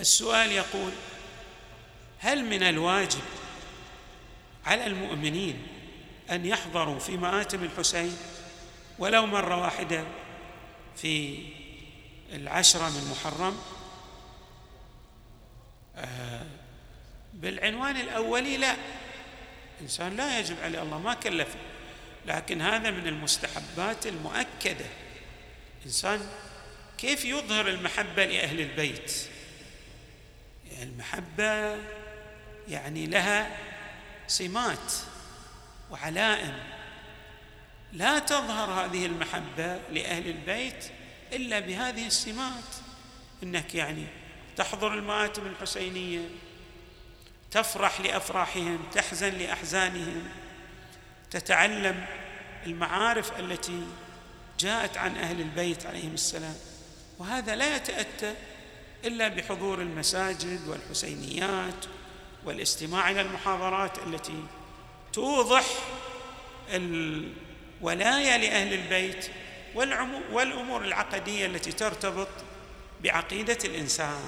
السؤال يقول هل من الواجب على المؤمنين أن يحضروا في مآتم الحسين؟ ولو مرة واحدة في العشرة من محرم؟ آه، بالعنوان الأولي لا. إنسان لا يجب عليه الله ما كلفه لكن هذا من المستحبات المؤكدة. إنسان كيف يظهر المحبة لأهل البيت؟ المحبة يعني لها سمات وعلائم. لا تظهر هذه المحبة لأهل البيت إلا بهذه السمات إنك يعني تحضر المآتم الحسينية تفرح لأفراحهم تحزن لأحزانهم تتعلم المعارف التي جاءت عن أهل البيت عليهم السلام. وهذا لا يتأتى إلا بحضور المساجد والحسينيات والاستماع إلى المحاضرات التي توضح الولايه لأهل البيت والأمور العقدية التي ترتبط بعقيدة الإنسان.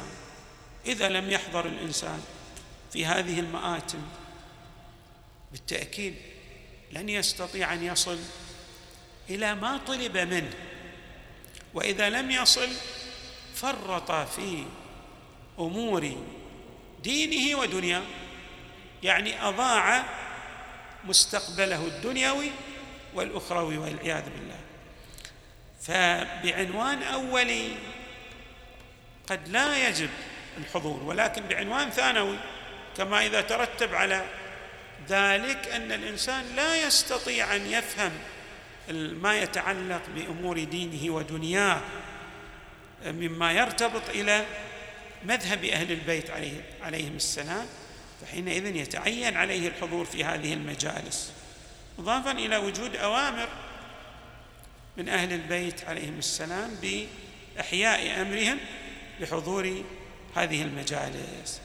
إذا لم يحضر الإنسان في هذه المآتم بالتأكيد لن يستطيع أن يصل إلى ما طلب منه. وإذا لم يصل فرط في أمور دينه ودنياه يعني أضاع مستقبله الدنيوي والأخروي والعياذ بالله. فبعنوان أولي قد لا يجب الحضور ولكن بعنوان ثانوي كما إذا ترتب على ذلك أن الإنسان لا يستطيع أن يفهم ما يتعلق بأمور دينه ودنياه. مما يرتبط إلى مذهب أهل البيت عليه عليهم السلام فحينئذ يتعين عليه الحضور في هذه المجالس. اضافه إلى وجود أوامر من أهل البيت عليهم السلام بإحياء أمرهم بحضور هذه المجالس.